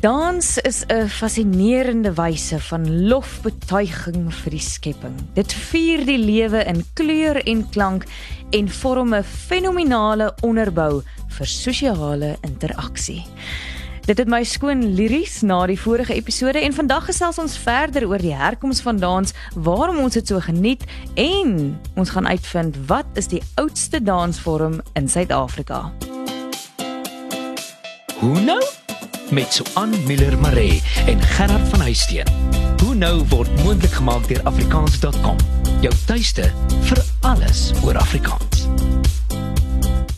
Dans is 'n fascinerende wyse van lofbetuiging vir die skepping. Dit vier die lewe in kleur en klank en vorm 'n fenominale onderbou vir sosiale interaksie. Dit het my skoon liries na die vorige episode en vandag gesels ons verder oor die herkoms van dans, waarom ons dit so geniet en ons gaan uitvind wat is die oudste dansvorm in Suid-Afrika. Hoe nou? Met Suan Miller Maree en Gerard van Huisteen. Hoe nou word moontlik gemaak deur afrikaans.com. Jou tuiste vir alles oor Afrikaans.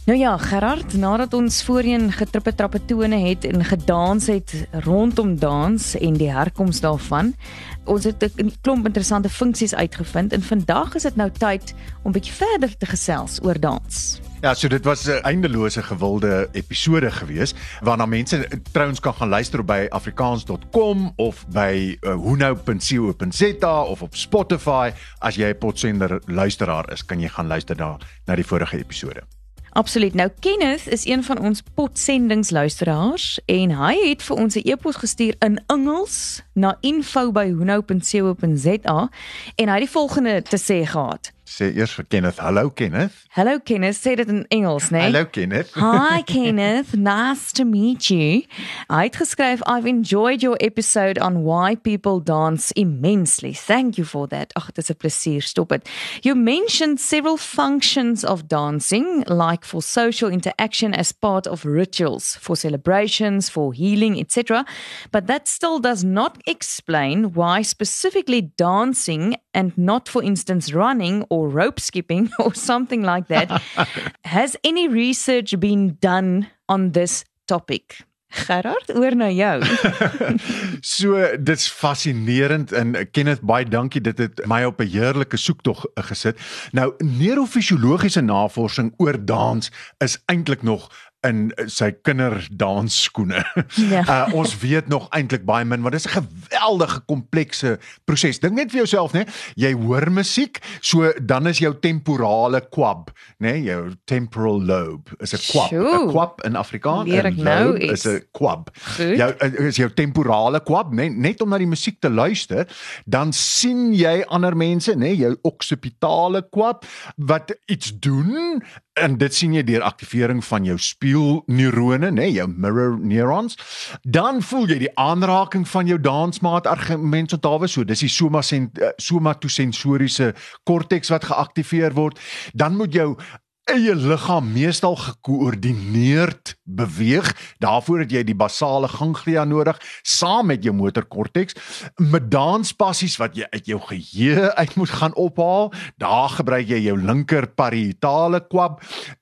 Nou ja, Gerard, nadat ons voorheen getrippe trappe tone het en gedans het rondom dans en die herkoms daarvan, ons het 'n klomp interessante funksies uitgevind en vandag is dit nou tyd om bietjie verder te gesels oor dans. Ja, so dit was 'n eindelose gewilde episode gewees waarna mense trouens kan gaan luister by afrikaans.com of by uh, hunou.co.za of op Spotify as jy 'n potsender luisteraar is, kan jy gaan luister daar na die vorige episode. Absoluut. Nou Kenneth is een van ons potsendings en hy het vir ons 'n e-pos gestuur in Engels na info@hunou.co.za en hy het die volgende te sê gehad sê eers vir Kenneth. Hallo Kenneth. Hallo Kenneth. Sê dit in Engels, né? Nee? Hallo Kenneth. Hi Kenneth. Nice to meet you. Hy het geskryf I've enjoyed your episode on why people dance immensely. Thank you for that. Ag, dit is 'n plesier. Stop dit. You mentioned several functions of dancing like for social interaction as part of rituals, for celebrations, for healing, etc. But that still does not explain why specifically dancing and not for instance running or rope skipping or something like that. Has any research been done on this topic? Gerard, oor na jou. so dit's fascinerend en Kenneth baie dankie dit het my op 'n heerlike soektog gesit. Nou neurofisiologiese navorsing oor dans is eintlik nog in sy kinderdansskoene. Ja. Uh, ons weet nog eintlik baie min want dit is 'n geweldige komplekse proses. Dink net vir jouself, né? Jy hoor musiek, so dan is jou temporale kwab, né? Jou temporal lobe is 'n kwab. 'n Kwab in Afrikaans nou is 'n kwab. Jou uh, is jou temporale kwab, né? Net om na die musiek te luister, dan sien jy ander mense, né? Jou occipitale kwab wat iets doen en dit sien jy deur aktivering van jou spieelneurone, nê, nee, jou mirror neurons. Dan voel jy die aanraking van jou dansmaat argument onthou so, dis die soma eh, somatosensoriese korteks wat geaktiveer word. Dan moet jou eie liggaam meestal gekoördineerd beweeg. Daarvoor het jy die basale ganglia nodig saam met jou motorkorteks. Met danspassies wat jy uit jou geheue uit moet gaan ophaal, daar gebruik jy jou linker parietale kwab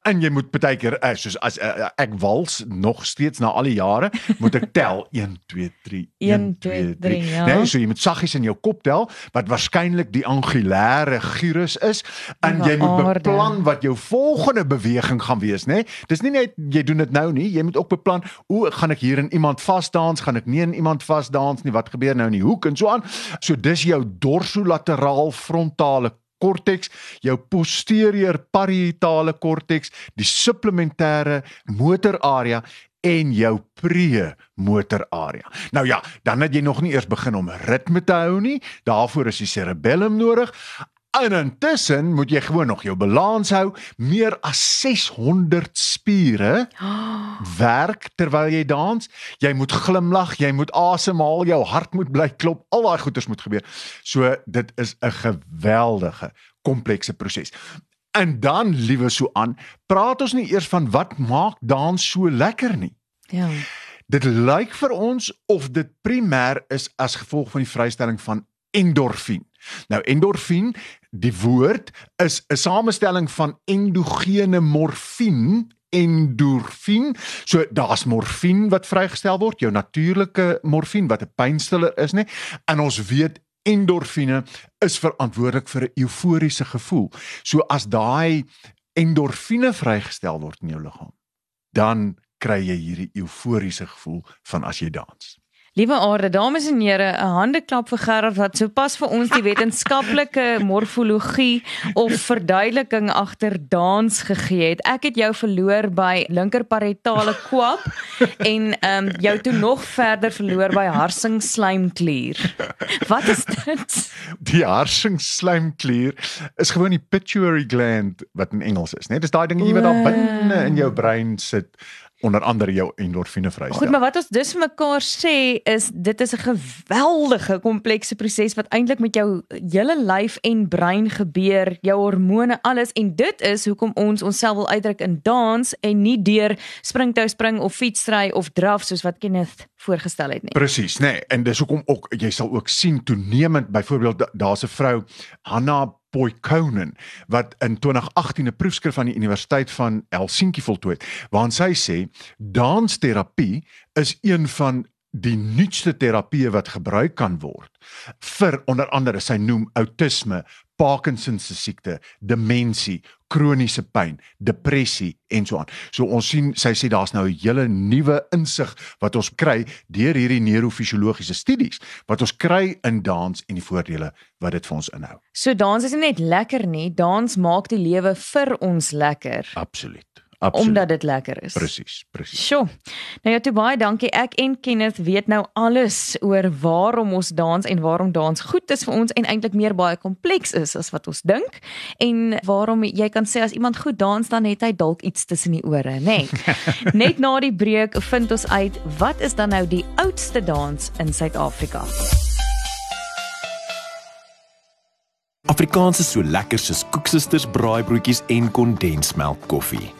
en jy moet baie keer eh, soos as uh, ek wals nog steeds na al die jare, moet ek tel 1 2 3 1 2 3. Ja. Nee, so jy moet saggies in jou kop tel wat waarskynlik die angulêre gyrus is en jy moet beplan wat jou vol volgende beweging gaan wees, né? Nee? Dis nie net jy doen dit nou nie, jy moet ook beplan, o, gaan ek hier in iemand vasdans, gaan ek nie in iemand vasdans nie, wat gebeur nou in die hoek en so aan. So dis jou dorsolateraal frontale korteks, jou posterior parietale korteks, die supplementêre motorarea en jou premotorarea. Nou ja, dan het jy nog nie eers begin om ritme te hou nie. Daarvoor is die cerebellum nodig. En intussen moet jy gewoon nog jou balans hou. Meer as 600 spiere werk terwyl jy dans. Jy moet glimlag, jy moet asemhaal, jou hart moet bly klop. Al daai goeters moet gebeur. So dit is 'n geweldige komplekse proses. En dan liewe so aan, praat ons nie eers van wat maak dans so lekker nie. Ja. Dit lyk vir ons of dit primêr is as gevolg van die vrystelling van endorfien. Nou endorfien, die woord is 'n samestelling van endogene morfine endorfien. So daar's morfien wat vrygestel word, jou natuurlike morfien wat 'n pynstiller is, nê? En ons weet endorfine is verantwoordelik vir 'n euforiese gevoel. So as daai endorfine vrygestel word in jou liggaam, dan kry jy hierdie euforiese gevoel van as jy dans. Liewe aarde, dames en here, 'n handeklap vir Gerard wat sopas vir ons die wetenskaplike morfologie of verduideliking agter dans gegee het. Ek het jou verloor by linkerparietale kwap en ehm um, jou toe nog verder verloor by harsingslijmklier. Wat is dit? Die harsingslijmklier is gewoon die pituitary gland wat in Engels is, né? Dis daai dingetjie wat daar binne in jou brein sit onder andere jou endorfine vrystel. Goed, maar wat ons dus vir mekaar sê is dit is 'n geweldige komplekse proses wat eintlik met jou hele lyf en brein gebeur, jou hormone, alles en dit is hoekom ons onsself wil uitdruk in dans en nie deur springtou spring of fietsry of draf soos wat Kenneth voorgestel het nie. Presies, nê. Nee, en dis hoekom ook jy sal ook sien toenemend byvoorbeeld daar's 'n vrou Hanna Boykonen wat in 2018 'n proefskrif aan die Universiteit van Helsinki voltooi het waarin sy sê dansterapie is een van die nuutste terapieë wat gebruik kan word vir onder andere sy noem outisme, Parkinson se siekte, demensie, kroniese pyn, depressie en so aan. So ons sien sy sê daar's nou 'n hele nuwe insig wat ons kry deur hierdie neurofisiologiese studies wat ons kry in dans en die voordele wat dit vir ons inhou. So dans is nie net lekker nie, dans maak die lewe vir ons lekker. Absoluut. Absoluut. Omdat dit lekker is. Presies, presies. Sjoe. Nou ja, toe baie dankie. Ek en Kenneth weet nou alles oor waarom ons dans en waarom dans goed is vir ons en eintlik meer baie kompleks is as wat ons dink. En waarom jy kan sê as iemand goed dans dan het hy dalk iets tussen die ore, nê? Nee. Net na die breek vind ons uit wat is dan nou die oudste dans in Suid-Afrika. Afrikaans is so lekker soos koeksisters, braaibroodjies en kondensmelk koffie.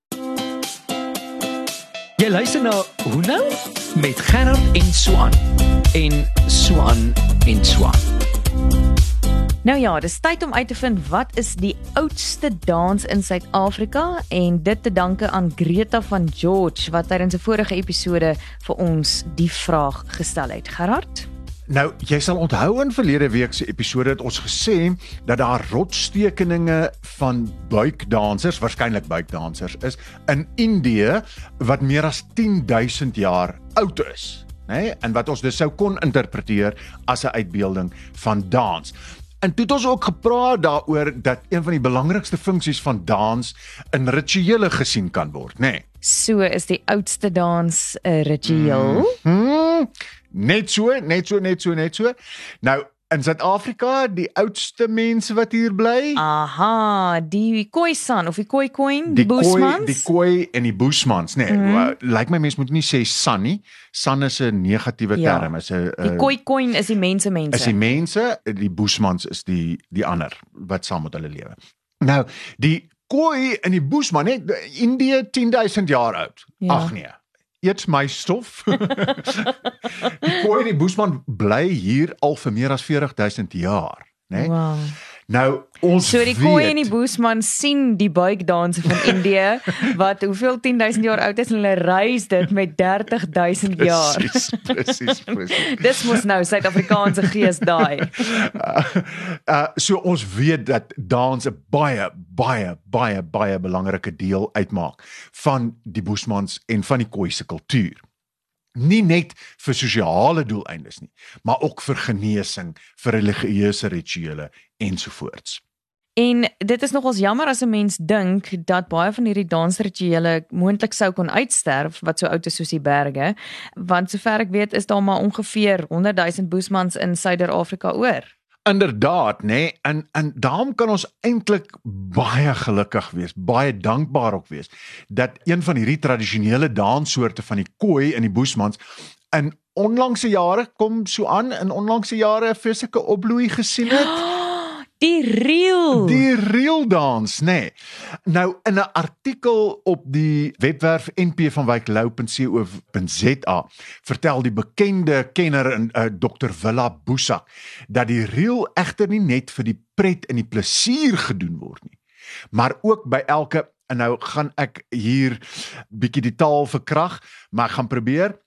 Jy luister na Hoe nou met Gerard en Swan en Swan en Swan. Nou ja, dis tyd om uit te vind wat is die oudste dans in Suid-Afrika en dit te danke aan Greta van George wat tydens 'n vorige episode vir ons die vraag gestel het. Gerard? Nou, jy sal onthou in verlede week se episode het ons gesê dat daar rotstekeninge van buikdansers, waarskynlik buikdansers is in Indië wat meer as 10000 jaar oud is, nê? Nee? En wat ons dus sou kon interpreteer as 'n uitbeelding van dans. En toe het ons ook gepraat daaroor dat een van die belangrikste funksies van dans in rituele gesien kan word, nê? Nee? So is die oudste dans 'n ritueel. Mm -hmm. Net so, net so, net so, net so. Nou in Suid-Afrika, die oudste mense wat hier bly. Aha, die Khoisan of die Khoikhoi, die Bushmans. Die Khoi en die Bushmans, nee. Mm. Lyk like my mense moet nie sê San nie. San is 'n negatiewe ja. term, is 'n Die Khoikhoi is die mense mense. Is die mense, die Bushmans is die die ander wat saam met hulle lewe. Nou, die Khoi en die Bushman, nee, Indië 10000 jaar oud. Ja. Ag nee eet my stof. die koei die Boesman bly hier al vir meer as 40000 jaar, né? Nee? Wow. Nou ons So die koei en die Boesman sien die buikdanse van Indië wat hoeveel 10000 jaar oud is en hulle reis dit met 30000 jaar. Presies, presies, presies. Dis mos nou Suid-Afrikaanse gees daai. Uh, uh so ons weet dat dans 'n baie baie baie baie belangrike deel uitmaak van die Boesmans en van die koei se kultuur nie net vir sosiale doeleindes nie, maar ook vir genesing, vir religieuse rituele ensovoorts. En dit is nogals jammer as 'n mens dink dat baie van hierdie dansrituele moontlik sou kon uitsterf wat so oud is soos die berge, want sover ek weet is daar maar ongeveer 100 000 Boesmans in Suider-Afrika oor. Inderdaad, nê? Nee, en en daarom kan ons eintlik baie gelukkig wees, baie dankbaar ook wees dat een van hierdie tradisionele danssoorte van die koi en die boesmans in onlangse jare kom so aan in onlangse jare 'n fisieke opbloei gesien het. Die reel. Die reel dans, nê. Nee. Nou in 'n artikel op die webwerf npvanwyklou.co.za vertel die bekende kenner en uh, Dr Willa Boesak dat die reel egter nie net vir die pret en die plesier gedoen word nie, maar ook by elke en nou gaan ek hier bietjie die taal verkrag, maar ek gaan probeer.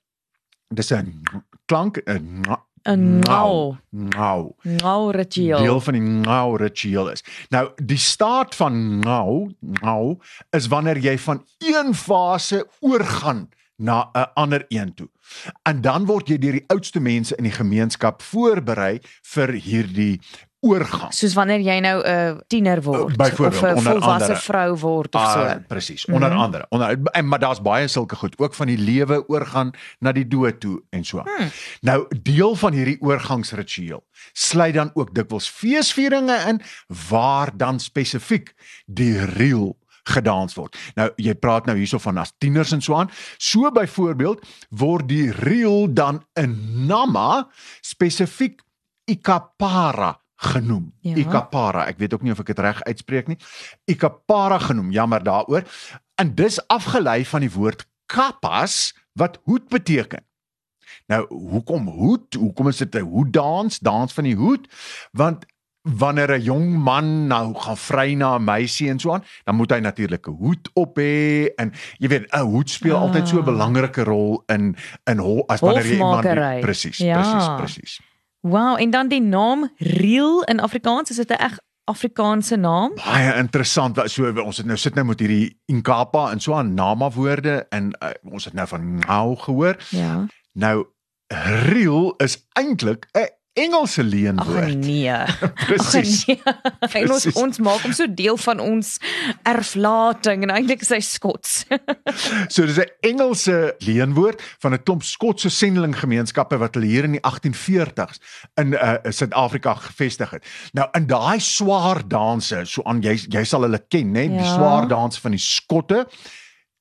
Dis 'n klank 'n 'n ngau. Ngau. Ngau ritueel. Deel van die ngau ritueel is. Nou, die staat van ngau, ngau is wanneer jy van een fase oorgaan na 'n ander een toe. En dan word jy deur die oudste mense in die gemeenskap voorberei vir hierdie oorgang. Soos wanneer jy nou 'n uh, tiener word of 'n volwasse vrou word of so. Uh, Presies, onder mm -hmm. andere. Onder en maar daar's baie sulke goed, ook van die lewe oorgaan na die dood toe en so. Hmm. Nou deel van hierdie oorgangsritueel sluit dan ook dikwels feesvieringe in waar dan spesifiek die reel gedans word. Nou jy praat nou hierso van as tieners en so aan. So byvoorbeeld word die reel dan in Nama spesifiek ikapara genoem. Ja. Ikapara, ek weet ook nie of ek dit reg uitspreek nie. Ikapara genoem, jammer daaroor. En dis afgelei van die woord kapas wat hoed beteken. Nou, hoekom hoed? Hoekom is dit 'n hoeddans, dans van die hoed? Want wanneer 'n jong man nou gaan vry na 'n meisie en so aan, dan moet hy natuurlik 'n hoed op hê en jy weet 'n hoed speel ah. altyd so 'n belangrike rol in in as wanneer jy iemand presies, ja. presies, presies. Wow, en dan die naam Reel in Afrikaans, is dit 'n reg Afrikaanse naam? Baie interessant. So ons het nou sit nou met hierdie Inkapa en so aan nama woorde en uh, ons het nou van nou gehoor. Ja. Nou Reel is eintlik 'n Engelse leenwoord. Ag nee. Presies. Nee. En ons ons maak hom so deel van ons erflating en eintlik is hy Skots. so dis 'n Engelse leenwoord van 'n klomp Skotse sendelinggemeenskappe wat hulle hier in die 1840s in uh, Suid-Afrika gevestig het. Nou in daai swaar danse, so aan jy jy sal hulle ken, né, ja. die swaar danse van die Skotte.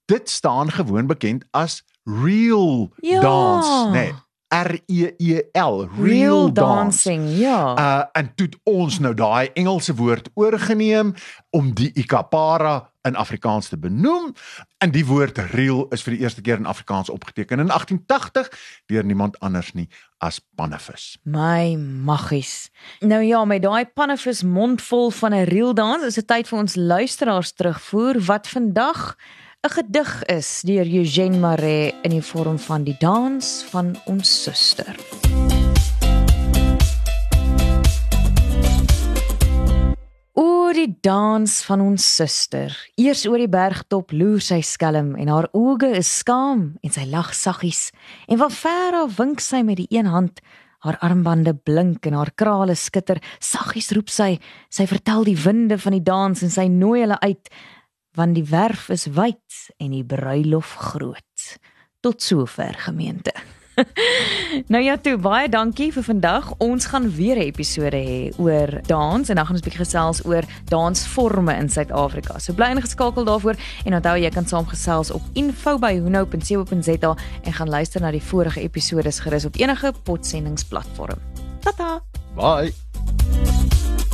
Dit staan gewoon bekend as real ja. dance, né? Nee. R E E L real dancing ja. Uh en toe ons nou daai Engelse woord oorgeneem om die ikapara in Afrikaans te benoem. En die woord real is vir die eerste keer in Afrikaans opgeteken in 1880 deur niemand anders nie as Pannevis my maggies. Nou ja met daai Pannevis mondvol van 'n real dans is dit tyd vir ons luisteraars terugvoer. Wat vandag 'n gedig is deur Eugène Maree in die vorm van die dans van ons suster. Oor die dans van ons suster. Eers oor die bergtop loer sy skelm en haar oë is skaam en sy lag saggies. En van ver af wink sy met die een hand. Haar armbande blink en haar krale skitter. Saggies roep sy. Sy vertel die winde van die dans en sy nooi hulle uit want die werf is wyd en die bruilof groot. Tot sover gemeente. nou ja, toe baie dankie vir vandag. Ons gaan weer 'n episode hê oor dans en dan gaan ons 'n bietjie gesels oor dansforme in Suid-Afrika. So bly ingeskakel daarvoor en onthou jy kan saamgesels op info@hunou.co.za en gaan luister na die vorige episode se gerus op enige potsendingsplatform. Tata. Bye.